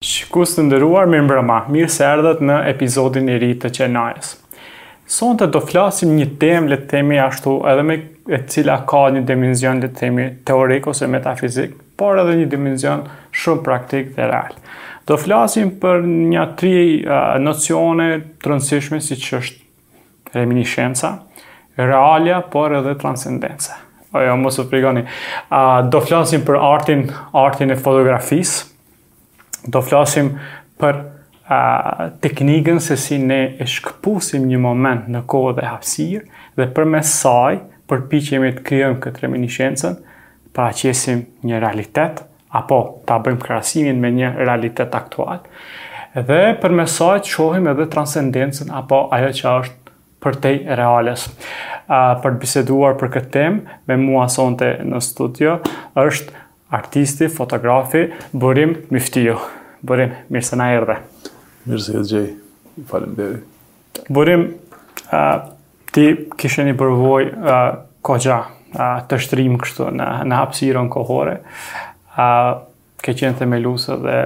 Shikues të nderuar, mirëmbrëma. Mirë se erdhët në episodin e ri të Qenies. Sonte do flasim një temë, le të themi ashtu, edhe me e cila ka një dimension, le të themi, teorik ose metafizik, por edhe një dimension shumë praktik dhe real. Do flasim për një tri uh, nocione të rëndësishme siç është reminishenca, realia, por edhe transcendenca. O jo, mos u frigoni. Uh, do flasim për artin, artin e fotografisë, do flasim për a, teknikën se si ne e shkëpusim një moment në kohë dhe hapësirë dhe përmes saj përpiqemi të krijojmë këtë reminishencën, paraqesim një realitet, apo ta bëjmë krahasimin me një realitet aktual, dhe përmes saj të shohim edhe transcendencën, apo ajo që është përtej reales. A, për të biseduar për këtë temë, me mua sonte në studio, është Artisti, fotografi, Burim Myftiu. Burim, mirë se na erdhe. Mirë se të gjej, faleminderit. Burim, ti kishe një përvojë uh, goxha uh, të shtrirë kështu në, në hapësirën kohore. Uh, ke qenë themelues dhe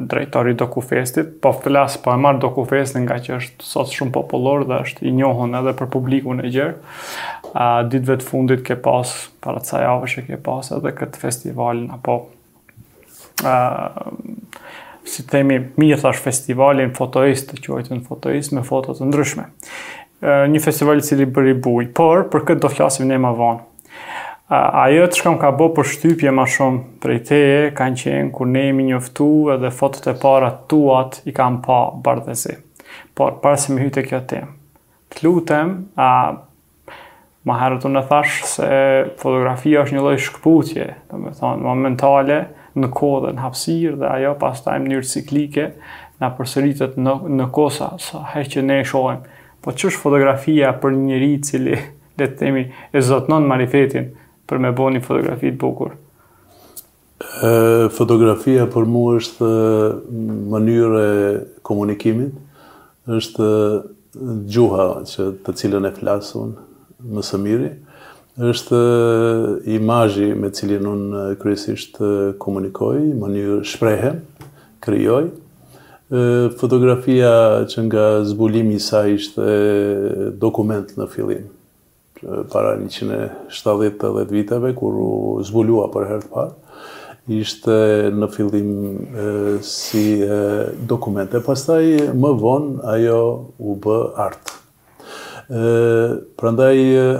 drejtor i Dokufestit, po flas, po e marr Dokufestin ngaqë është sot shumë popullor dhe është i njohur edhe për publikun e gjerë. A ditëve të fundit ke pas para ca javësh që ke pas edhe këtë festivalin apo a si themi mirë thashë festivalin fotoist të quajtun fotoist me foto të ndryshme. Ë një festival i cili bëri bujë, por për këtë do flasim ne më vonë. Ajo çka m'ka bo përshtypje ma shumë prej teje kanë qenë kur ne jemi njoftu edhe fotot e para tuat i kam pa bardhezi. Por, para se me hy te kjo temë, të lutem, a, ma herët unë e thashë se fotografia është një lloj shkëputje, domethënë, momentale, në kohë dhe në hapësirë dhe ajo pastaj n'mënyrë ciklike na përsëritet në, në kohë sa, sa herë që ne e shohem. Po çë është fotografia për njeri i cili le të themi, e zotnon marifetin për me bo një fotografi të bukur? Fotografia për mu është mënyrë e komunikimit, është gjuha që të cilën e flasun më së miri, është imazhi me cilin unë kryesisht komunikoj, mënyrë shprehem, krijoj. Fotografia që nga zbulimi i saj ishte dokument në fillim, para 170-80 viteve, kur u zbulua për herë të parë, ishte në fillim si dokument. E pastaj, më vonë, ajo u bë art. Prandaj,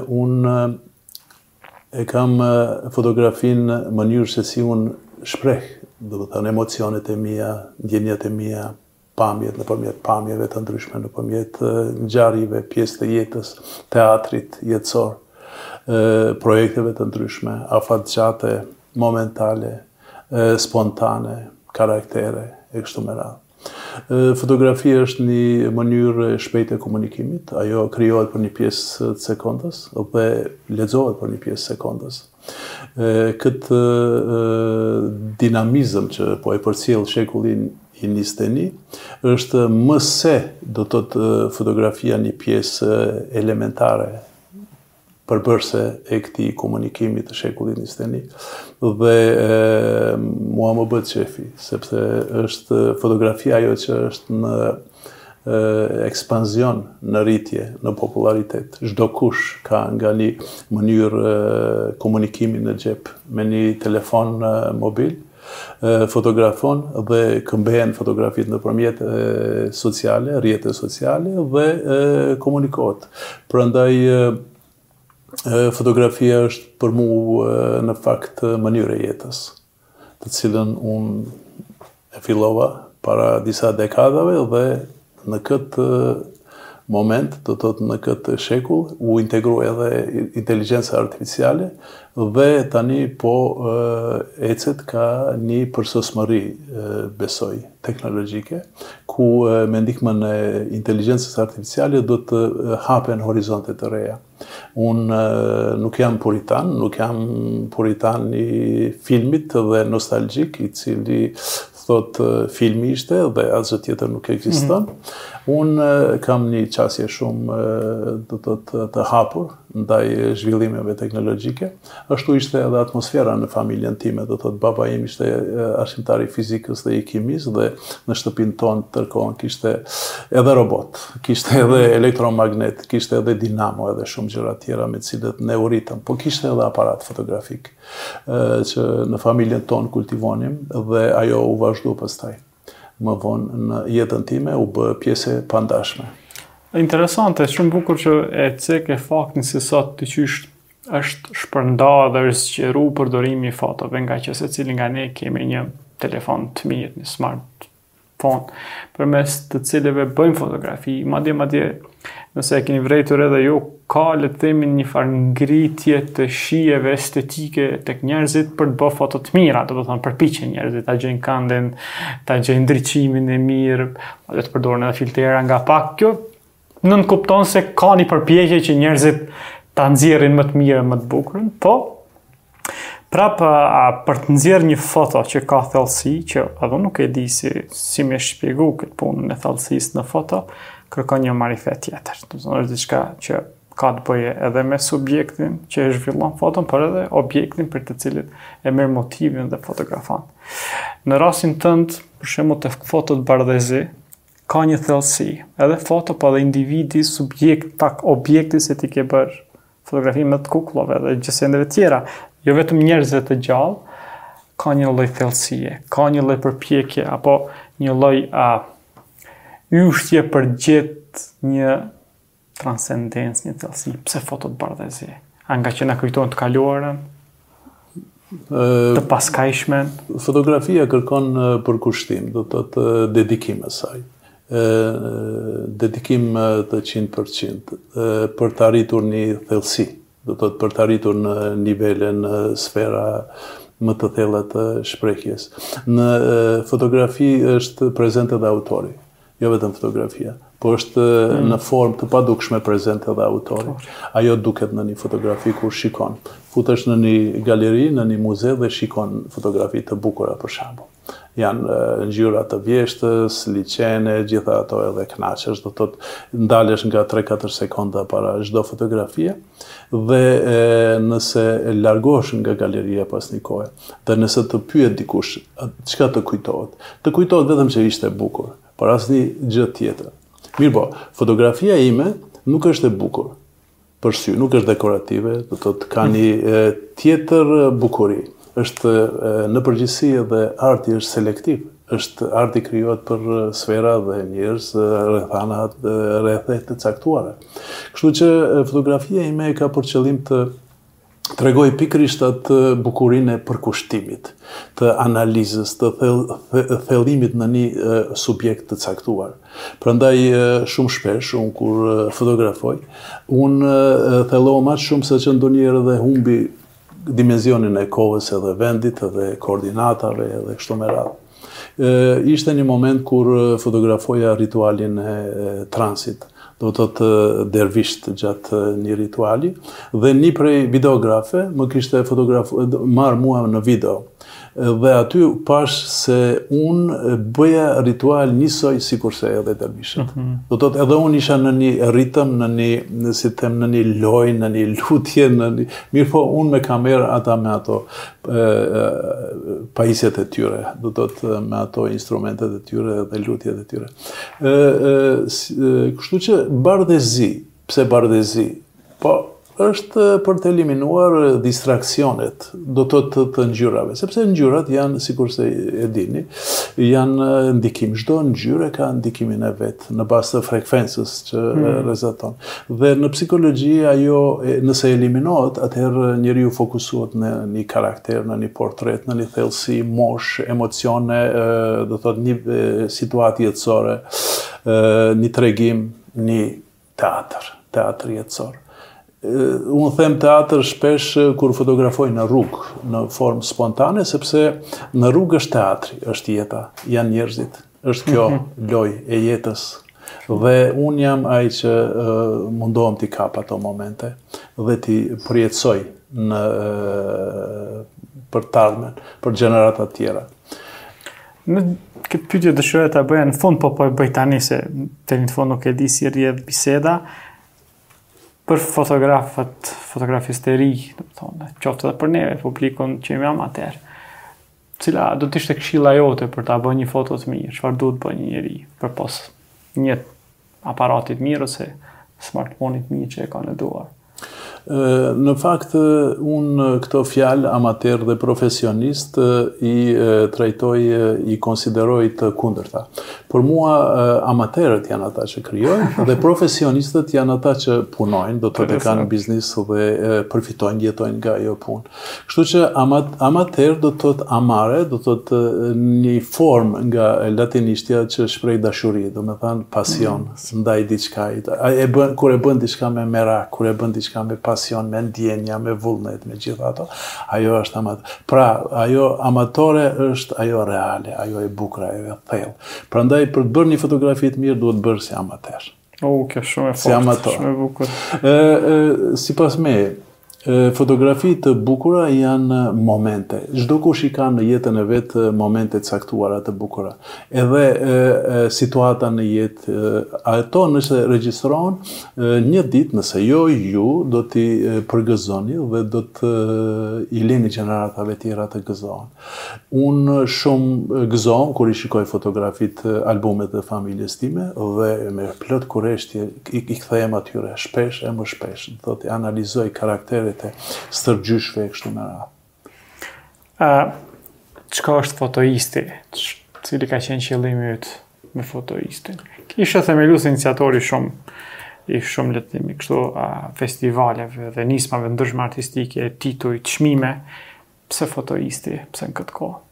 unë E kam fotografinë mënyrë se si unë shpreh, domethënë emocionet e mia, ndjenjat e mia, pamjet nëpërmjet pamjeve të ndryshme, nëpërmjet ngjarjeve, pjesë të jetës, teatrit jetësor, projekteve të ndryshme, afatgjate, momentale, spontane, karaktere e kështu me radhë. Fotografia është një mënyrë e shpejtë e komunikimit. Ajo krijohet për një pjesë të sekondës dhe lexohet për një pjesë sekondës. Këtë dinamizëm që po e përcjell shekullin e 21 është më se do të thotë fotografia një pjesë elementare përbërëse e këtij komunikimi të shekullit njëzet e një dhe mua më bëhet qejfi, sepse është fotografia ajo që është në ekspansion në rritje, në popularitet. Çdokush ka nga një mënyrë komunikimi në xhep me një telefon mobil, fotografon dhe këmbehen fotografitë nëpërmjet sociale, rrjete sociale dhe komunikohet. Prandaj fotografia është për mu në fakt mënyrë e jetës, të cilën unë e fillova para disa dekadave dhe Në këtë moment, do të thotë në këtë shekull, u integru edhe inteligjenca artificiale dhe tani po ecet kah një përsosmëri, besoj, teknologjike, ku me ndihmën e inteligjencës artificiale do të hapen horizonte të reja. Unë nuk jam puritan, nuk jam puritan i filmit dhe nostalgjik, i cili thotë filmi ishte dhe asgjë tjetër nuk ekziston. Mm -hmm. Unë kam një qasje shumë të, të, të, të hapur ndaj zhvillimeve teknologjike. Ashtu ishte edhe atmosfera në familjen time, do thotë baba im ishte arsimtar i fizikës dhe i kimisë dhe në shtëpinë tonë tërë kohën kishte edhe robot, kishte edhe mhm. elektromagnet, kishte edhe dinamo edhe shumë gjëra tjera me të cilat ne u rritëm, po kishte edhe aparat fotografik që në familjen tonë kultivonim dhe ajo vazhdoi pastaj më vonë në jetën time u bë pjesë e pandashme. Interesante, shumë bukur që e ceke faktin se sot të qysh është shpërnda dhe është zgjeru përdorimi i fotove, ngaqë secili nga ne kemi një telefon të mirë, një smartfon përmes të cilëve bëjmë fotografi, madje, madje, nëse e keni vrejtur edhe ju, ka le të themi njëfarë ngritje të shijeve estetike tek njerëzit për të bërë foto të mira, domethënë përpiqen njerëzit ta gjejnë kandin, ta gjejnë ndriçimin e mirë, ose të përdorin edhe filtera nga pak. Kjo Nënkupton se ka një përpjekje që njerëzit ta nxjerrin më të mirën, më të bukurën, po prapë për të nxjerrë një foto që ka thellësi, që edhe nuk e di si si më shpjegu këtë punën e thellësisë në foto, kërkon një marifet tjetër. Do të thonë është diçka që ka të bëjë edhe me subjektin që e zhvillon foton, por edhe objektin për të cilin e merr motivin dhe fotografon. Në rastin tënd, për shembull te fotot bardhezi, Ka një thellësi, edhe foto po edhe individi, subjekt, pak objekti se ti ke bërë fotografi me të kukllave dhe gjësendeve tjera, jo vetëm njerëzve të gjallë, ka një lloj thellësie, ka një lloj përpjekje apo një lloj a yshtje për të gjetë një Transcendencë, një thellësi, pse fotot bardhezi? A nga që na kujtojnë të kaluarën? Të paskajshmen? Fotografia kërkon përkushtim, do të thotë dedikim asaj. Dedikim të 100%, për të arritur një thellësi, do të thotë për të arritur në nivele në sfera më të thella të shprehjes. Në fotografi është prezente dhe autori. jo vetëm fotografia, po është mm. në formë të padukshme prezent edhe autori. Ajo duket në një fotografi kur shikon. Futesh në një galeri, në një muze dhe shikon fotografi të bukura për shembull. Janë ngjyra të vjeshtës, liqene, gjitha ato edhe knaqesh, do të thotë ndalesh nga 3-4 sekonda para çdo fotografie, dhe nëse largosh nga galeria pas një kohe, Dhe nëse të pyet dikush, çka të kujtohet? Të kujtohet vetëm që ishte e bukur, por asnjë gjë tjetër. Mirëpo, fotografia ime nuk është e bukur për sy, nuk është dekorative, do të thotë ka një tjetër bukuri. Është në përgjithësi edhe arti është selektiv, është arti krijohet për sfera dhe njerëz rrethana rrethe të caktuara. Kështu që fotografia ime ka për qëllim të tregojë pikërisht atë bukurinë e përkushtimit, të analizës, të thellimit në një subjekt të caktuar. Prandaj shumë shpesh unë kur fotografoj, unë thellohem aq shumë sa që ndonjëherë edhe humbi dimensionin e kohës edhe vendit edhe koordinatave edhe kështu me radhë. Ishte një moment kur fotografoja ritualin e transit, do të thotë dervishët gjatë një rituali dhe një prej videografe më kishte marrë mua në video. Dhe aty pashë se un bëja ritual njësoj sikurse edhe dervishët. Mm -hmm. Do të thotë edhe un isha në një ritëm, në një, në si them, në një lojë, në një lutje, në një mirëpo un me kamerë ata me ato pajisjet e tyre, do të thotë me ato instrumentet e tyre dhe lutjet e tyre. Kështu që bardhezi, pse bardhezi? Po, është për të eliminuar distraksionet, do të thotë të ngjyrave, sepse ngjyrat janë, sikurse e dini, janë ndikim, çdo ngjyrë ka ndikimin e vet, në bazë të frekuencës që hmm. rezaton. Dhe në psikologji ajo nëse eliminohet, atëherë njeriu fokusohet në një karakter, në një portret, në një thellësi, moshë, emocione, do thotë një situatë jetësore, një tregim, një teatër, teatër jetësor. Unë them teatër shpesh kur fotografoj në rrugë, në formë spontane, sepse në rrugë është teatri, është jeta, janë njerëzit, Është kjo loja e jetës. Dhe unë jam ai që mundohem t'i kap ato momente dhe t'i përjetësoj në për t'ardhmen, për gjeneratat tjera. Unë këtë pyetje dëshiroja ta bëja në fund, po po e bëj tani se të një të fund nuk e di si rrjedh biseda, për fotografët, fotografistë të ri, do të thotë, qoftë dhe për neve, publikun që jemi amatorë. Cila do të ishte këshilla jote për ta bërë një foto të mirë? Çfarë duhet të bëjë një njeri përpos një aparati të mirë ose smartphone-it të mirë që e ka në dorë? Në fakt, unë këto fjalë amater dhe profesionist i trajtoj, i konsideroj të kundërta. Për mua, amaterët janë ata që krijojnë dhe profesionistët janë ata që punojnë, do të thotë kanë biznes dhe përfitojnë, jetojnë nga ajo punë. Kështu që amat, amater do të thotë amare, do të thotë një formë nga latinishtja që shpreh dashuri, domethënë pasion mm. ndaj diçkaje. E bën kur e bën diçka me merak, kur e bën diçka me pasion, me ndjenja, me vullnet, me gjithë ato, ajo është amat. Pra, ajo amatore është ajo reale, ajo e bukur, ajo e thellë. Prandaj për të bërë një fotografi të mirë duhet bërë si amater. O, oh, kjo shumë e fortë, shumë e bukur. E, e, sipas meje, fotografi të bukura janë momente. Çdokush i ka në jetën e vet momente të caktuara të bukura. Edhe e, e, situata në jetë, ato nëse regjistrohen një ditë nëse jo ju do t'i përgëzoni dhe do t'i lini gjeneratave tjera të gëzohen. Unë shumë gëzohem kur i shikoj fotografitë, albumet e familjes time dhe me plot kureshtje i kthehem atyre shpesh e më shpesh, do thotë analizoj karakteret e stërgjyshve e kështu me radhë. Ë çka është fotoisti? Cili ka qenë qëllimi yt me fotoistin? Je themelues iniciator i shumë i shumë le të themi kështu festivaleve dhe nismave të ndryshme artistike, tituj, çmime. Pse Fotoisti, pse në këtë kohë?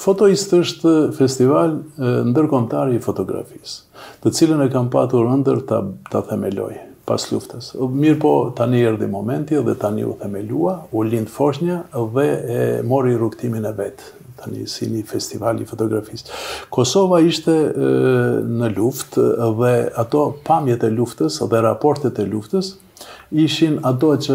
Fotoist është festival ndërkombëtar i fotografisë, të cilën e kam patur ëndërr ta themeloj pas luftës. Mirëpo tani erdhi momenti dhe tani u themelua, u lind foshnja dhe e mori rrugëtimin e vet tani si një festival i fotografisë. Kosova ishte në luftë dhe ato pamjet e luftës dhe raportet e luftës Ishin ato që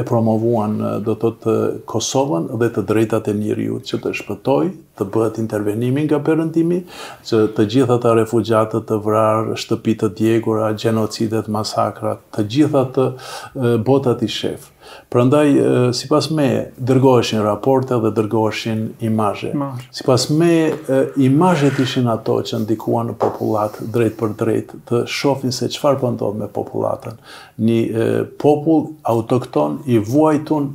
e promovuan, do të thotë, Kosovën dhe të drejtat e njeriut, që të shpëtojë, të bëhet intervenimi nga Perëndimi, që të gjithë ata refugjatët të vrarë, shtëpitë e djegura, gjenocidet, masakrat, të gjitha ato bota t'i shef. Prandaj, sipas meje, dërgoheshin raporte dhe dërgoheshin imazhe. Sipas meje, imazhet ishin ato që ndikuan në popullatë drejtpërdrejt. të shofin se çfarë po ndodh me popullatën. Një popull autokton i vuajtun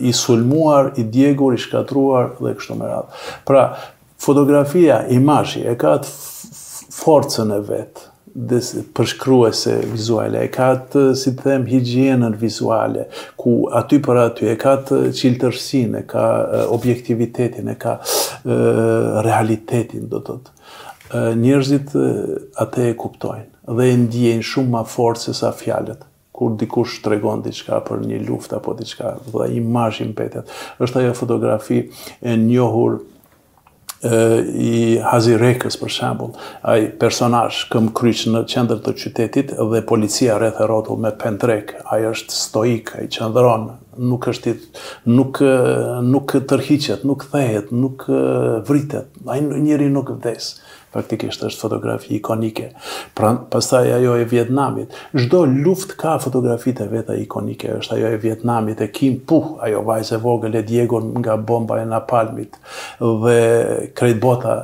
i sulmuar, i djegur, i shkatërruar dhe kështu me radhë. Pra, fotografia, imazhi e ka atë forcën e vet përshkruese vizuale, e ka atë, si të them, higjienën vizuale, ku aty për aty e ka atë çiltërsinë, e ka objektivitetin, e ka realitetin, do të thotë. Njerëzit atë e kuptojnë dhe e ndiejnë shumë ma fort se sa fjalët. Kur dikush tregon diçka për një luftë apo diçka, dhe imazhi mbetet. Është ajo fotografi e njohur e, i Hazir Rekës për shembull, ai personazh këmbëkryq në qendër të qytetit dhe policia rreth e rrotull me pendrek, ai është stoik, ai qëndron, Nuk është i nuk nuk tërhiqet, nuk thehet, nuk vritet. Ai njeri nuk vdes. Praktikisht është fotografi ikonike. Pra, pastaj ajo e Vietnamit. Çdo luftë ka fotografitë e veta ikonike. Është ajo e Vietnamit e Kim Phuc, ajo vajzë e vogël e djegur nga bomba e napalmit dhe krejt bota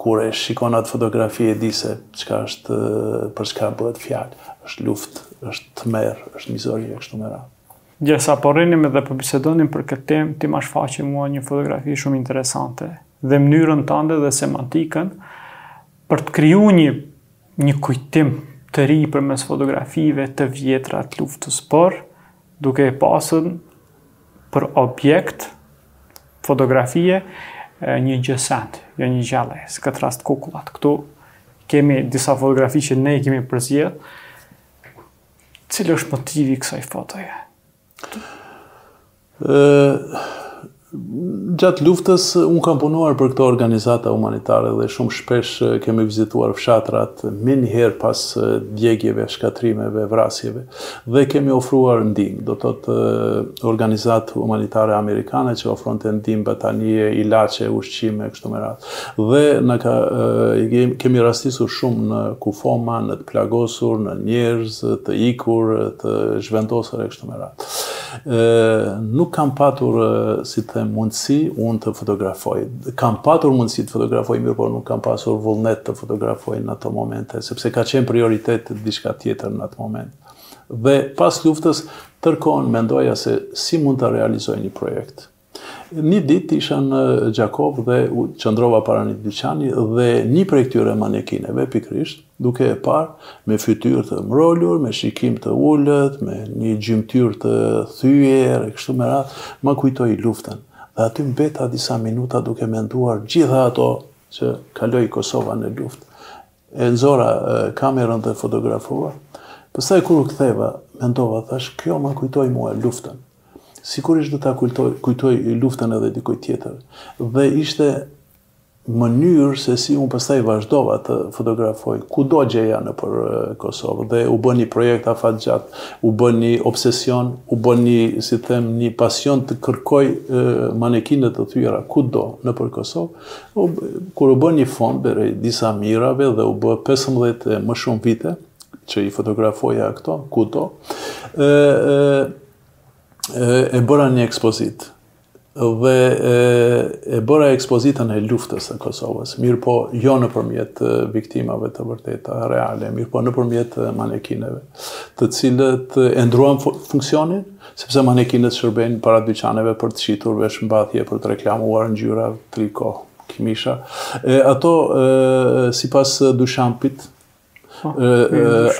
Kur e shikon atë fotografi e di se çka është për çka bëhet fjalë. Është luftë, është tmerr, është mizori e kështu me radhë. Gjersa po rrinim dhe po bisedonim për këtë temë, ti ma shfaqe mua një fotografi shumë interesante dhe mënyrën tënde dhe semantikën për të kriju një, një kujtim të ri përmes fotografive të vjetra të luftës, por duke e pasur për objekt fotografie një gjësend, jo një gjallesë, në këtë rast kukullat. Këtu kemi disa fotografi që ne i kemi përzgjedh, cili është motivi i kësaj fotoje? Gjatë luftës unë kam punuar për këto organizata humanitare dhe shumë shpesh kemi vizituar fshatrat menjëherë pas djegieve, shkatërrimeve, vrasjeve dhe kemi ofruar ndihmë, do të thotë organizatë humanitare amerikane që ofronte ndihmë batanije, ilaçe, ushqime e kështu me radhë. Dhe na ka kemi rastisur shumë në kufoma, në të plagosur, në njerëz të ikur, të zhvendosur e kështu me radhë. Nuk kam patur, si të them, mundësi unë të fotografoj. Kam patur mundësi të fotografoj, mirëpo nuk kam pasur vullnet të fotografoj në ato momente, sepse ka qenë prioritet diçka tjetër në atë moment. Dhe pas luftës, tërë kohën mendoja se si mund ta realizoj një projekt. Një ditë isha në Gjakovë dhe u qëndrova para një dyqani dhe një prej këtyre manekineve pikërisht, duke e parë me fytyrë të mrrolur, me shikim të ulët, me një gjymtyrë të thyer e kështu me radhë, ma kujtoi luftën. Dhe aty mbeta disa minuta duke menduar gjitha ato që kaloi Kosova në luftë. E nxora kamerën dhe fotografova. Pastaj kur u ktheva, mendova thash, kjo ma kujtoi mua luftën. Sigurisht do ta kujtojë, kujtojë luftën edhe dikujt tjetër. Dhe ishte mënyrë se si unë pastaj vazhdova të fotografoj kudo gjeja nëpër Kosovë dhe u bë një projekt afatgjatë, u bë një obsesion, u bë një, si të them, një pasion të kërkoj manekine të thyera kudo nëpër Kosovë, Kur u bë një fond prej disa mijërave dhe u bë pesëmbëdhjetë e më shumë vite që i fotografoja këto, kudo, e, e, e bëra një ekspozitë. Dhe e, e bëra ekspozitën e luftës së Kosovës, mirëpo jo nëpërmjet viktimave të vërteta reale, mirëpo nëpërmjet manekineve, të cilët e ndërruan funksionin, Sepse manekinët shërbejnë para dyqaneve për të shitur veshmbathje e për të reklamuar ngjyra, triko, këmisha. E ato e, sipas Dyshampit, Po,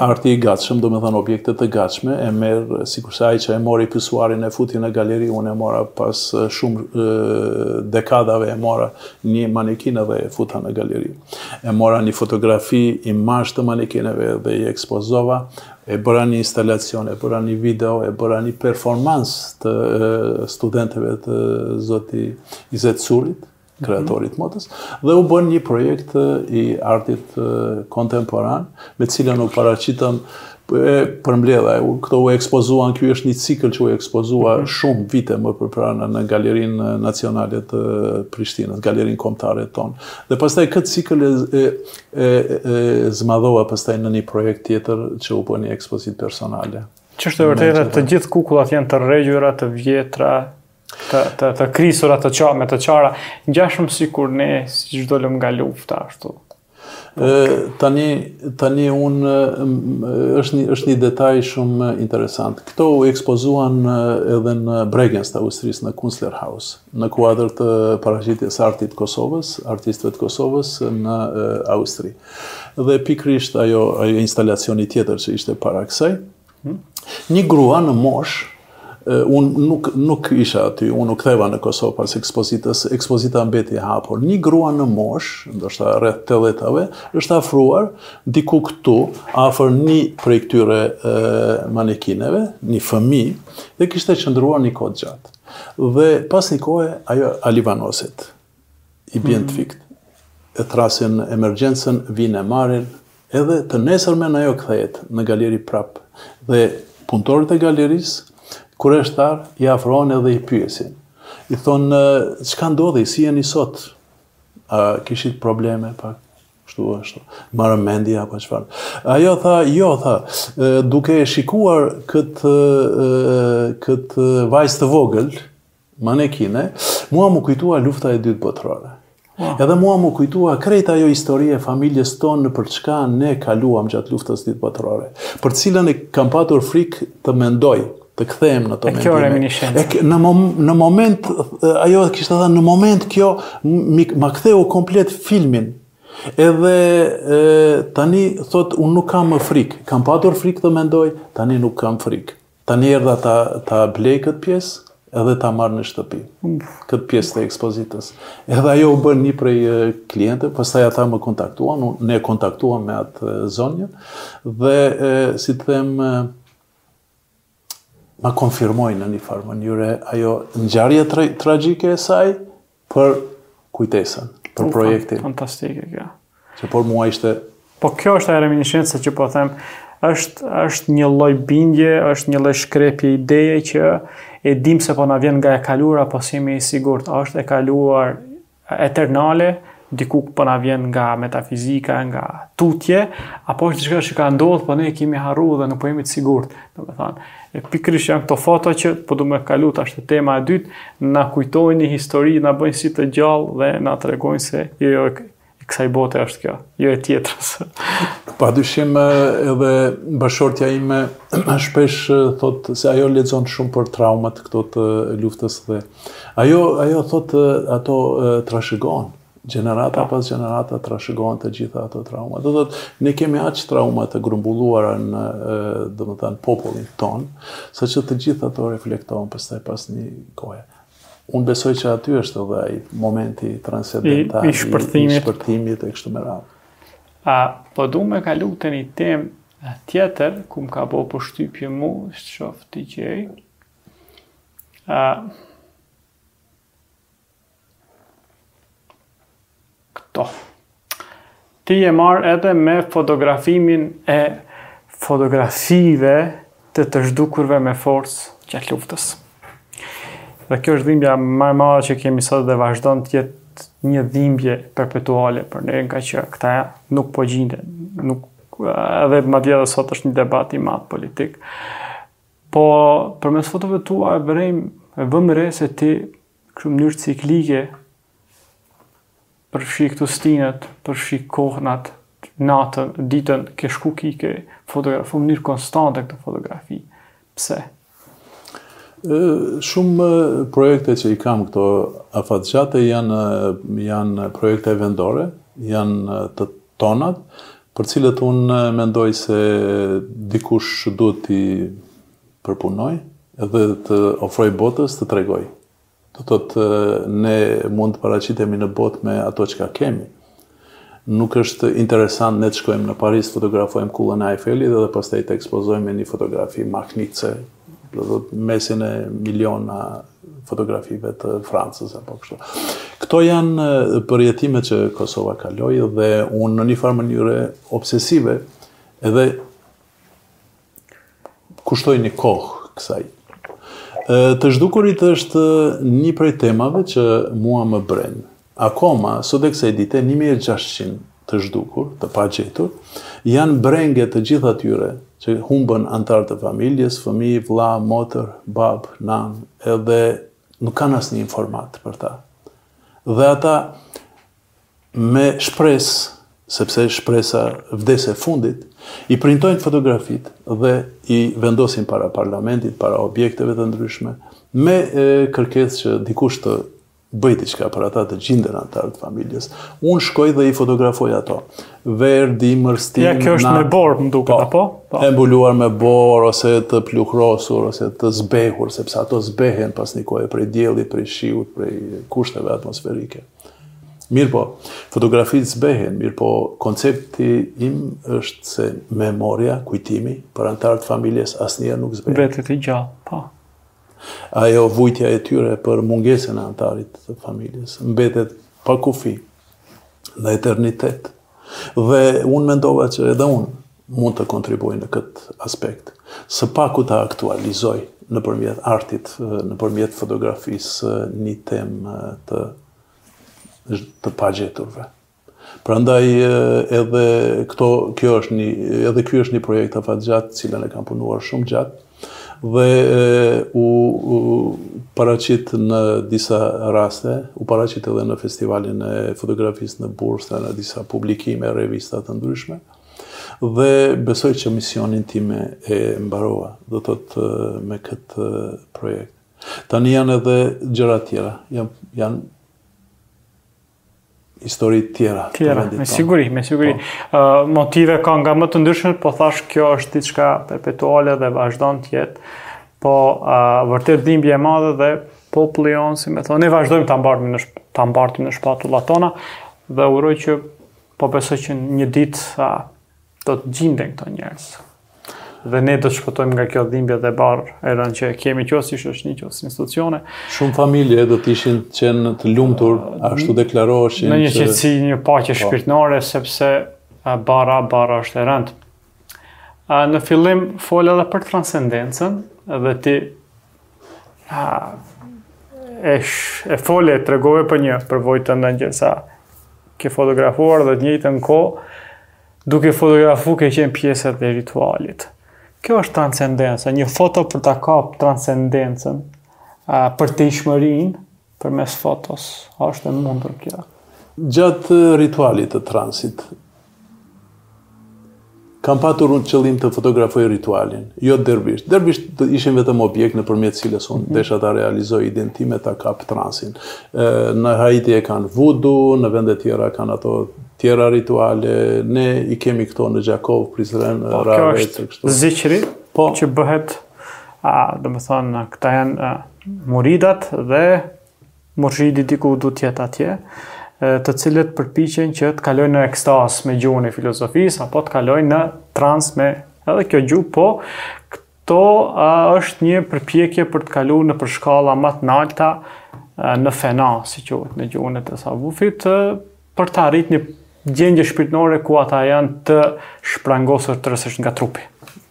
arti i gatshëm, domethënë objekte të gatshme, e merr, sikurse ai që e mori pisuarin e e futi në galeri, unë e mora pas shumë dekadave e mora një manekin dhe e futa në galeri. E mora një fotografi imazh të manekineve dhe i ekspozova, e bëra një instalacion, e bëra një video, e bëra një performancë të studenteve të zoti Izet Sulit, mhm. kreatorit modës, dhe u bë një projekt i artit kontemporan, me të cilën u paraqitën e përmbledha, këto u ekspozuan, ky është një cikël që u ekspozua mhm. shumë vite më përpara në Galerinë Nacionale të Prishtinës, Galerinë Kombëtare tonë. Dhe pastaj këtë cikël e, E, e zmadhova pastaj në një projekt tjetër që u bë një ekspozitë personale. Që është e vërtetë, të gjithë kukullat janë të regjura, të vjetra, të të të krisura të çara me të çara, ngjashëm sikur ne siç dolëm nga lufta ashtu. Ë tani tani un është një është një detaj shumë interesant. Këto u ekspozuan edhe në Bregenz të Austrisë në Kunstlerhaus. Në kuadër të paraqitjes së artit të Kosovës, artistëve të Kosovës në Austri. Dhe pikërisht ajo ajo instalacioni tjetër që ishte para kësaj, hmm? një grua në moshë unë nuk nuk isha aty, unë u ktheva në Kosovë pas ekspozitës, ekspozita mbeti e hapur. Një grua në moshë, ndoshta rreth 80-tave, është afruar diku këtu, afër një prej këtyre manekineve, një fëmijë, dhe kishte qëndruar një kohë gjatë. Dhe pas një kohe, ajo alivanoset, i bjen të mhm fikët, e thrrasin emergjencën, vijnë e marrin, edhe të nesërmen ajo kthehet në galeri prap. Dhe punëtorët e galerisë, kureshtarë, i afrohen edhe i pyesin. I thonë, çka ndodhi, si jeni sot? A kishit probleme pak? Kështu ashtu. Marramendje apo çfarë? Ajo tha, jo tha, duke e shikuar këtë këtë vajzë të vogël, manekine, mua m'u kujtua lufta e dytë botërore. Wow. Edhe mua m'u kujtua krejt ajo historia e familjes tonë nëpër çka ne kaluam gjatë luftës dytë botërore, për të cilën e kam patur frikë të mendoj. të kthehem në ato mendime. Në mom, në moment ajo kishte thënë në moment kjo ma ktheu komplet filmin. Edhe e, tani thotë un nuk kam më frikë. Kam patur frikë të mendoj, tani nuk kam frikë. Tani erdha ta ta blej kët pjesë edhe ta marr në shtëpi. Kët pjesë të ekspozitës. Edhe ajo u bë një prej kliente, pastaj ata më kontaktuan, ne kontaktuam me atë zonjën dhe e, si të them ma konfirmoi në një farë mënyre ajo ngjarje tra tragjike e saj për kujtesën, për projektin. Fantastike kjo. Që por mua ishte Po kjo është ajo reminiscenca që po them, është është një lloj bindje, është një lloj shkrepje ideje që e dim se po na vjen nga e kaluara, po s'jemi i sigurt, është e kaluar eternale, diku po na vjen nga metafizika, nga tutje, apo është diçka që ka ndodhur, po ne e kemi harruar dhe nuk po jemi të sigurt. Domethënë, e pikërisht janë këto foto që po du me kalu tash te tema e dytë, na kujtojnë një histori, na bëjnë si të gjallë dhe na tregojnë se jo jo e kësaj bote është kjo, jo e tjetrës. Pa dyshim edhe bashkëshortja ime shpesh thotë se ajo lexon shumë për traumat këto të luftës dhe Ajo, ajo thot ato trashëgohen, gjenerata pas gjenerate trashëgohen të gjitha ato trauma. Do thot, ne kemi aq trauma të grumbulluara në, domethënë, popullin tonë, saqë të gjitha ato reflektohen pastaj pas një kohe. Unë besoj që aty është edhe ai momenti transcendental i, i shpërthimit, i shpërthimit e kështu me radhë. A po du me kalu të një temë tjetër, ku më ka bo përshtypje mu, ç' të shof të gjej, Këto. Ti je marrë edhe me fotografimin e fotografive të të zhdukurve me forcë gjatë luftës. Dhe kjo është dhimbja ma e madhe që kemi sot dhe vazhdon të jetë një dhimbje perpetuale për ne ngaqë këta nuk po gjinden, nuk edhe madje edhe sot është një debat i madh politik. Po, përmes fotove tua e vërejmë, e vëmë re se ti, kështu në mënyrë ciklike, përfshi këtu stinët, përfshi kohnat, natën, ditën, ke shku ke, ke fotografu në mënyrë konstante këto fotografi. Pse? Shumë projekte që i kam këto afatgjate janë, janë projekte vendore, janë të tonat, për të cilat unë mendoj se dikush duhet t'i përpunojë dhe t'i ofrojë botës, të tregojë. Do të thotë ne mund të paraqitemi në botë me ato çka kemi. Nuk është interesant ne të shkojmë në Paris, të fotografojmë kullën e Eiffelit edhe pastaj të ekspozojmë me një fotografi mahnitëse, në mesin e miliona fotografive të Francës apo kështu. Këto janë përjetimet që Kosova kaloi dhe unë në një farë mënyre obsesive edhe i kushtoj një kohë kësaj. Të zhdukurit është një prej temave që mua më bren. Akoma, sot e kësaj dite, një mijë e gjashtëqind të zhdukur, të pagjetur, janë brengë e të gjithë atyre që humbën anëtarë të familjes, fëmijë, vëlla, motër, babë, nanë, edhe nuk kanë asnjë informatë për ta. Dhe ata me shpresë sepse shpresa vdes e fundit, i printojnë fotografitë dhe i vendosin para parlamentit, para objekteve të ndryshme, me kërkesë që dikush të bëjë diçka për ata të gjinden anëtarët e familjes. Unë shkoj dhe i fotografoj ato. Verë, dimër, stinë... Ja, kjo është me borë, më duket, po, apo? Po. E mbuluar me borë, ose të pluhurosur, ose të zbehur, sepse ato zbehen pas një kohe prej diellit, prej shiut, prej kushteve atmosferike. Mirëpo, fotografitë zbehen, mirëpo, koncepti im është se memoria, kujtimi, për anëtarët e familjes, asnjëherë nuk zbehen. Mbetet i gjallë, po. Ajo vuajtja e tyre për mungesën e anëtarit të familjes mbetet pa kufi në eternitet. Dhe unë mendova që edhe unë mund të kontribuoj në këtë aspekt. Së paku ta aktualizoj nëpërmjet artit, nëpërmjet fotografisë, një temë të, të pagjeturve. Prandaj edhe këto, kjo është një, edhe ky është një projekt afatgjatë, të cilin e kam punuar shumë gjatë, dhe u, u paraqit në disa raste, u paraqit edhe në festivalin e fotografisë në Bursa, dhe në disa publikime, revista të ndryshme, dhe besoj që misionin tim e mbarova, do të thotë me këtë projekt. Tani janë edhe gjëra tjera, janë, janë histori tjera. Tjera, me siguri, me siguri. Po. motive ka nga më të ndryshmet, po thashë kjo është diçka perpetuale dhe vazhdon të jetë. Po vërtet dhimbje e madhe dhe populli jonë si me thënë, ne vazhdojmë ta mbartim në ta mbartim në shpatullat tona dhe uroj që po besoj që një ditë sa Do të gjinden këta njerëz. Dhe ne do të shpëtojmë nga kjo dhimbje dhe barrë e rëndë që kemi qoftë si shoqni, qoftë si institucione. Shumë familje do të ishin të qenë të lumtur, ashtu deklaroheshin. Në një qetësi, një paqe po. shpirtënore sepse barra barra është e rëndë. Në fillim fole edhe për transcendencën dhe ti e, e fole, e tregove për një përvojë tënden gjersa ke fotografuar dhe në të njëjtën kohë duke fotografu ke qenë pjesë e ritualit. Kjo është transcendenca, një foto për ta kap transcendencën, a, për tejshmërinë, Përmes fotos, a është e mundur kjo? Gjatë ritualit të transit, kam patur unë qëllim të fotografoj ritualin, jo dervishët. Dervishët ishin vetëm objekt nëpërmjet të cilës unë mhm. desha ta realizoj idenë time ta kap transin. Në Haiti e kanë vudu, në vende tjera kanë ato tjera rituale, ne i kemi këto në Gjakovë, Prizren, po, Rahovec e kështu. Kjo është zikri po. që bëhet, domethënë, këta janë Muridat dhe murshidi diku do të jetë atje, të cilët përpiqen që të kalojnë në ekstazë me gjuhën e filozofisë, apo të kalojnë në trans me edhe kjo gjuhë, po këto a, është një përpjekje për të kalu nëpër shkalla ma të nalta në fena, si quhet në gjuhën e tesavufit, për të arritë një gjendje shpirtënore ku ata janë të shprangosur tërësisht nga trupi.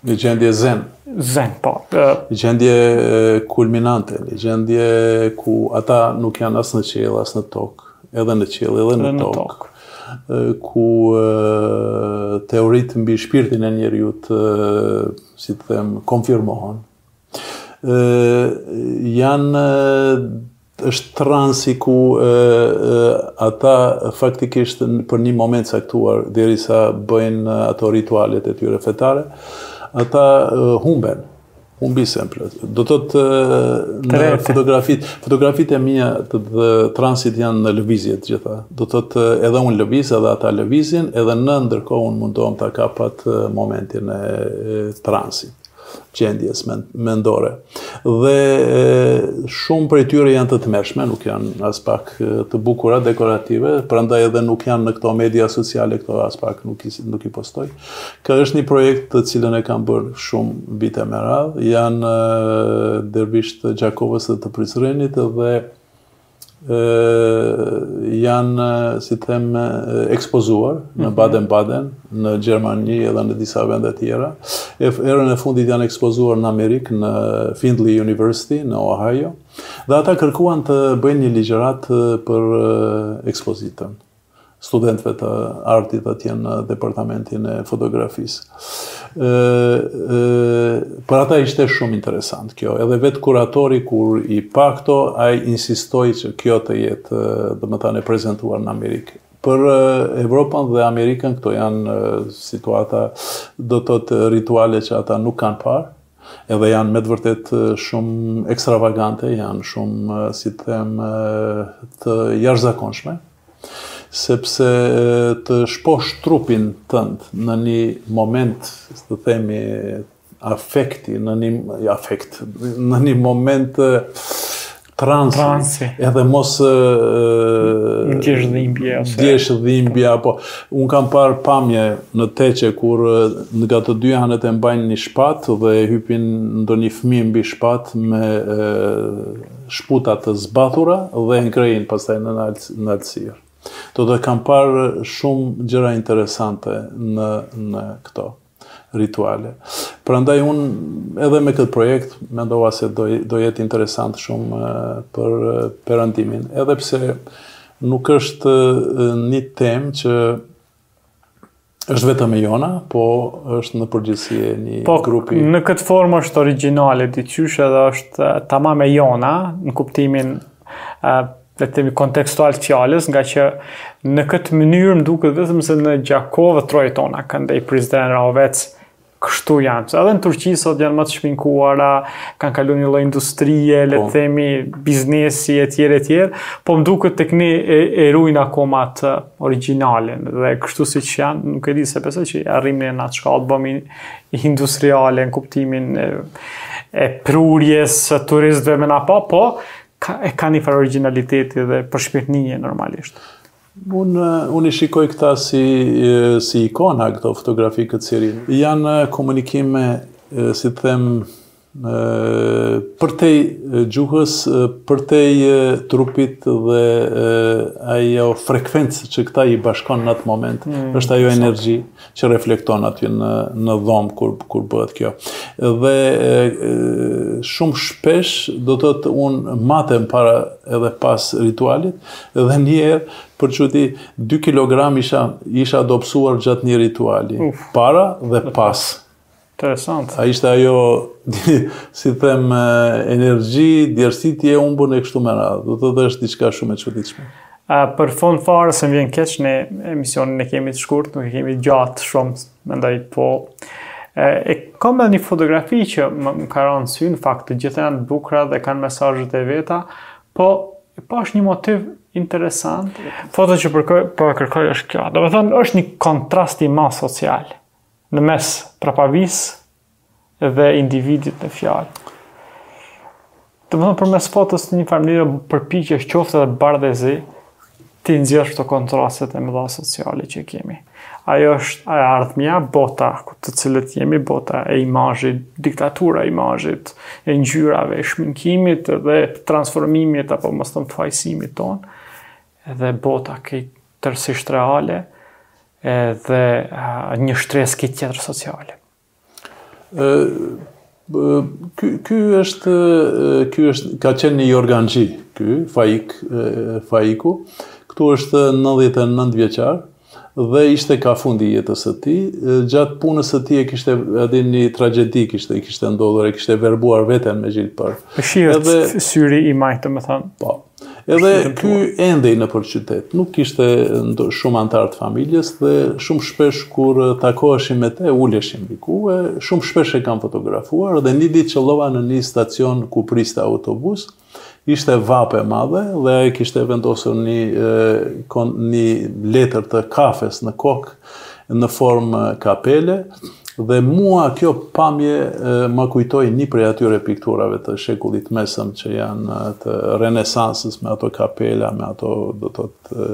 Një gjendje zen. Zen, po. Një gjendje kulminante, një gjendje ku ata nuk janë as në qiell, as në tokë, edhe në qiell, edhe në tokë, ku teoritë mbi shpirtin e njeriut, si të them, konfirmohen, Ë janë është transi ku ë ata faktikisht për një moment të caktuar derisa bëjnë ato ritualet e tyre fetare, ata humben humbin krejt. Do të thotë në fotografitë, fotografitë e mia të, të transit janë në lëvizje të gjitha. Do të thotë edhe unë lëviz, edhe ata lëvizin, edhe në ndërkohë unë mundohem ta kap atë momentin e, e transit. gjendjes mendore. Dhe shumë prej tyre janë të tmerrshme, nuk janë aspak të bukura dekorative, prandaj edhe nuk janë në këto media sociale këto aspak nuk i nuk i postoj. Ky është një projekt të cilën e kam bërë shumë vite me radhë, janë dervishët e Gjakovës dhe të Prizrenit dhe janë, si të them, ekspozuar në mhm. Baden-Baden, në Gjermani edhe në disa vende tjera. E herën e fundit janë ekspozuar në Amerikë, në Findlay University, në Ohio. Dhe ata kërkuan të bëj një ligjëratë për ekspozitën. studentëve të artit atje në departamentin e fotografisë. Për ata ishte shumë interesant kjo, edhe vetë kuratori kur i pa këto, ai insistoi që kjo të jetë, domethënë, e prezentuar në Amerikë. Për Evropën dhe Amerikën, këto janë situata, do të thotë rituale që ata nuk kanë parë, edhe janë me të vërtetë shumë ekstravagante, janë shumë, si të them, të jashtëzakonshme, sepse të shposh trupin tënd në një moment, si të themi, afekti, në një afekt, në një moment transi, edhe mos ndjesh dhimbje ose ndjesh dhimbje apo unë kam parë pamje në teqe kur nga të dy anët e mbajnë një shpatë dhe e hypin ndonjë fëmijë mbi shpatë me shputa të zbathura dhe e ngrejnë pastaj në në lartësi. Do të thotë kam parë shumë gjëra interesante në në këto. rituale. Prandaj unë edhe me këtë projekt mendova se do do jetë interesant shumë për perëndimin, edhe pse nuk është një temë që është vetëm e jona, po është në përgjithësi e një po, grupi. Po në këtë formë është origjinale diqysh edhe është tamam e jona në kuptimin le të themi kontekstual të fjalës, nga që në këtë mënyrë më duket vetëm se në Gjakovë trojet tona kanë nga Prizren Rahovec kështu janë. Edhe në Turqi sot janë më të shminkuara, kanë kaluar një lloj industrie, le të po. themi biznesi etj etj, po më duket tek ne e, e ruajnë akoma atë origjinalen dhe kështu siç janë, nuk e di se pse që arrim në atë shkallë bëmi industriale në kuptimin e, e prurjes së turistëve me na pa, po ka, e ka një farë origjinaliteti dhe përshpirtnie normalisht. Unë unë i shikoj këta si, si ikona këto fotografi këtë seri. Janë komunikime, si të them, përtej gjuhës, përtej trupit dhe ajo frekvencë që këta i bashkon në atë moment, mm, është ajo energji. që reflekton aty në në dhomë kur kur bëhet kjo. Dhe e, e, shumë shpesh do të thotë unë matem para edhe pas ritualit dhe një herë për çudi 2 kg isha isha dobësuar gjatë një rituali, Uf. para dhe pas. Interesant. A ishte ajo, si them, energji, djersitje, humbën e kështu me radhë. Do të thotë është diçka shumë e çuditshme. A, për fund fare, se më vjen keq, ne emisionin e kemi të shkurtë, nuk e kemi gjatë shumë, prandaj po. E, e kam edhe një fotografi që më, më ka ranë sy, në fakt, të gjitha janë të bukra dhe kanë mesazhet e veta, po, e pa është një motiv interesant. Foto që po kërkoj, po e kërkoj është kjo. Domethënë, është një kontrast i madh social. Në mes prapavisë dhe individit në fjalë. Domethënë përmes fotos një farë mënyrë përpjekje është qoftë edhe bardhezi t'i nxjerrë këto kontrastet e mëdha sociale që kemi. Ajo është e ardhmja, bota te e cila jemi, bota e imazhit, diktatura e imazhit, e ngjyrave, e shminkimit dhe transformimit apo më së shumti falsifikimit tonë, edhe bota këtë tërësisht reale, edhe një shtresë krejt tjetër sociale. Ky ky është ky është ka qenë një jorganxhi, ky Faik Faiku. Ktu është 99 vjeçar dhe ishte ka fundi i jetës së tij. Gjatë punës së tij e kishte edhe një tragjedi kishte kishte ndodhur, e kishte verbuar veten me gjilpërë. Edhe syri i majtë, domethënë. Po. Edhe ky endej nëpër qytet, nuk kishte shumë anëtarë të familjes dhe shumë shpesh kur takoheshim me te, uleshim diku e shumë shpesh e kam fotografuar dhe një ditë qëllova në një stacion ku priste autobus, ishte vapë e madhe dhe e kishte vendosur një, një letër të kafes në kokë në formë kapele dhe mua kjo pamje ma kujtoi një prej atyre pikturave të shekullit të mesëm që janë të renesansës me ato kapela, me ato do të thotë...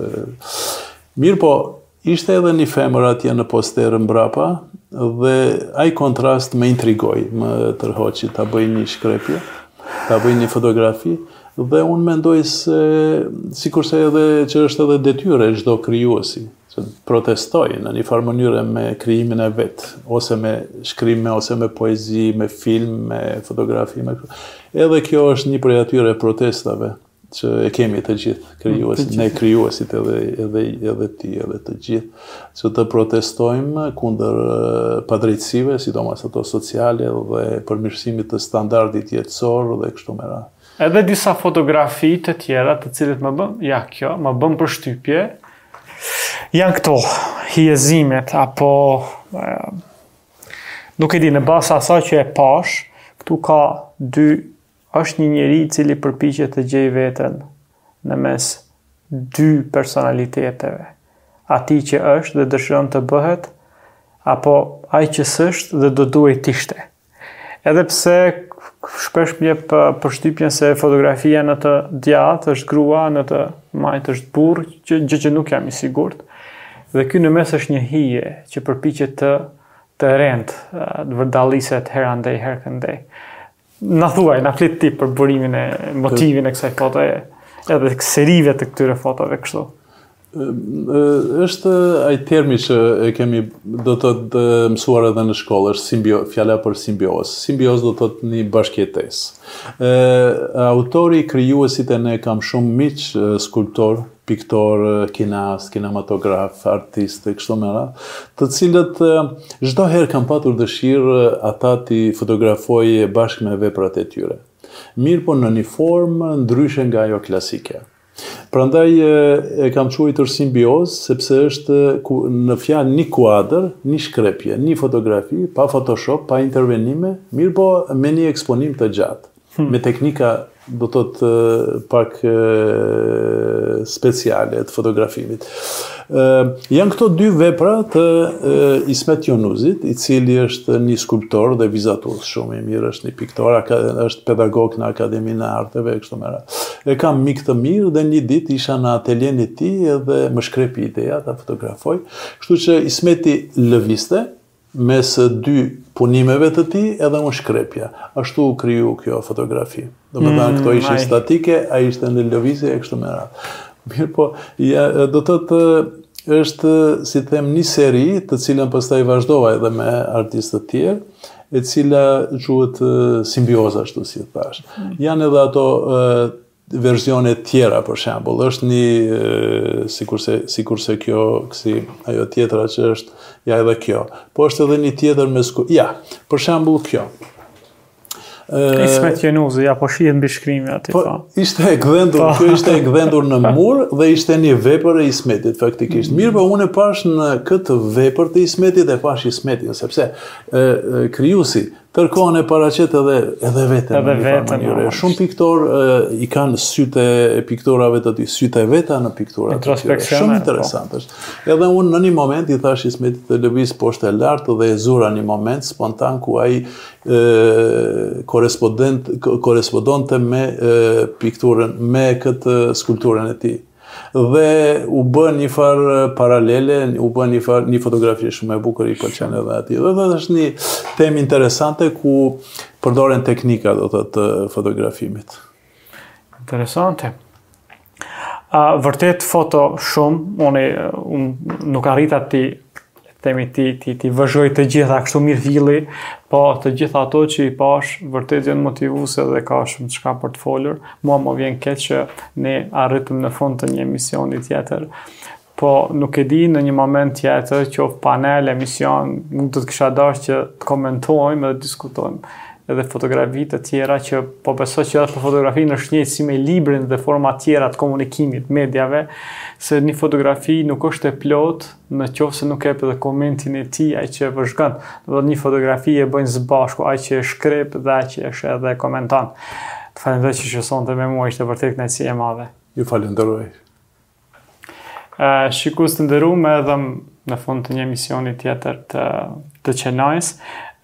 Mirëpo, ishte edhe një femër atje në poster mbrapa dhe ai kontrast më intrigoi, më tërhoqi ta bëj një shkrepje, ta bëj një fotografi dhe unë mendoj se sikurse edhe që është edhe detyrë e çdo krijuesi. që protestojë në një farë mënyre me krijimin e vet, ose me shkrime, ose me poezi, me film, me fotografi, me kërë. Edhe kjo është një prej atyre protestave që e kemi të gjithë, krijuesit, ne krijuesit edhe, edhe, edhe ti, edhe të gjithë, që të protestojmë kundër padrejtësive, sidomos ato sociale dhe përmirësimit të standardit jetësor dhe kështu me radhë. Edhe disa fotografi të tjera të cilat më bënë, ja kjo, më bënë përshtypje, Janë këto hijezimet apo nuk e di në bazë të asaj që e pashë, këtu ka dy është një njeri i cili përpiqet të gjejë veten në mes dy personaliteteve. Atij që është dhe dëshiron të bëhet, apo ai që s'është dhe do duhej të ishte. Edhe pse shpesh më jep përshtypjen se fotografia në të djathtë është grua, në të majtë është burrë, që gjë që nuk jam i sigurt. Dhe ky në mes është një hije që përpiqet të rendë, të vërdalliset herë andej herë këndej. Na thuaj, na flit ti për burimin e motivin e kësaj fotoje, edhe serive të këtyre fotove kështu. është ai termi që e kemi domethënë mësuar edhe në shkollë, është simbio, fjala për simbiozë. Simbiozë do të thotë një bashkëjetesë. Autori, krijuesit e unë kam shumë miq skulptorë, piktorë, kinas, kinematografë, artistë, e kështu me radhë, të cilët çdo herë kam patur dëshirë ata t'i fotografoj bashkë me veprat e tyre. Mirëpo në një formë ndryshe nga ajo klasike. Prandaj e kam quajtur simbiozë, sepse është në fjalë ni kuadër, ni shkrepje, ni fotografi, pa fotoshop, pa intervenime, mirëpo me ni eksponim të gjatë, me teknika do të thotë pak speciale të fotografimit. Janë këto dy vepra të Ismet Jonuzit, i cili është një skulptor dhe vizatues shumë i mirë, është një piktor, është pedagog në Akademinë e Arteve, e kështu me radhë. E kam mik të mirë dhe një ditë isha në ateljen e tij edhe më shkrepi ideja ta fotografoj, kështu që Ismeti lëviste, Mes dy punimeve të tij edhe unë shkrepja. Ashtu u krijua kjo fotografi. Domethënë këto ishin statike, ai ishte në lëvizje e kështu me radhë. Mirëpo, ja, do të thotë është, si të them, një seri, të cilën pastaj vazhdova edhe me artistë të tjerë, e cila quhet simbioza, ashtu si thashë. Janë edhe ato versione të tjera për shembull është një sikurse sikurse kjo kësi ajo tjetra që është ja edhe kjo po është edhe një tjetër me sku ja për shembull kjo Ismet Jenuzi, ja po shihet mbishkrimi aty po. po. Ishte e gdhendur, po. kjo ishte e gdhendur në mur dhe ishte një vepër e Ismetit faktikisht. Mirëpo unë e pashë në këtë vepër të Ismetit dhe pashë Ismetin, sepse ë krijuesi kërkon e paraqet edhe edhe veten edhe veten. shumë piktorë i kanë sytë e pikturave të tij sytë e veta në piktura të tij shumë po. interesant është edhe unë në një moment i thashë Ismetit të lëvizë poshtë e lart dhe e zura një moment spontan ku ai korrespondonte me pikturën me këtë skulpturën e tij Dhe u bë një farë paralele, u bë një farë një fotografi shumë e bukur i pëlqen edhe atij. Dhe dhe është një temë interesante ku përdoren teknika do të thotë fotografimit. Interesante. A, vërtet foto shumë, unë nuk arrita t'i themi t'i t'i t'i vëzhgoj të gjitha kështu mirëfilli, po të gjitha ato që i pashë vërtet janë motivuese dhe ka shumë çka për të folur. Mua më vjen keq që ne arritëm në fund të një emisioni tjetër. Po nuk e di në një moment tjetër, qoftë panel, emision, nuk do të kisha dashur që të komentojmë dhe diskutojmë edhe fotografi të tjera që po besoj që edhe për fotografinë është njëjtë si me librin dhe forma tjera të komunikimit, mediave, se një fotografi nuk është e plotë në qoftë se nuk jep edhe komentin e tij ai që e vëzhgon, do të thotë një fotografi e bëjnë së bashku ai që e shkrep dhe ai që e sheh dhe komenton. Të falenderoj që ishe sonte me mua, ishte vërtet kënaqësi e madhe. Ju falenderoj. Ë shikues të nderuam edhe në fund të një emisioni tjetër të të Qenajs.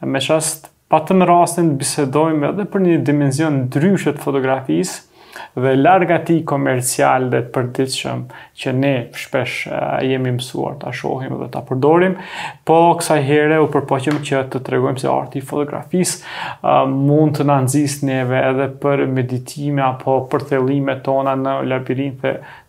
Me çast Patëm rastin të bisedojmë edhe për një dimension ndryshe të fotografisë dhe larg atij komercial dhe të përditshëm që ne shpesh jemi mësuar ta shohim dhe ta përdorim, po kësaj here u përpoqëm që të tregojmë se arti i fotografisë mund të na nxisë neve edhe për meditime apo për thellime tona në labirinte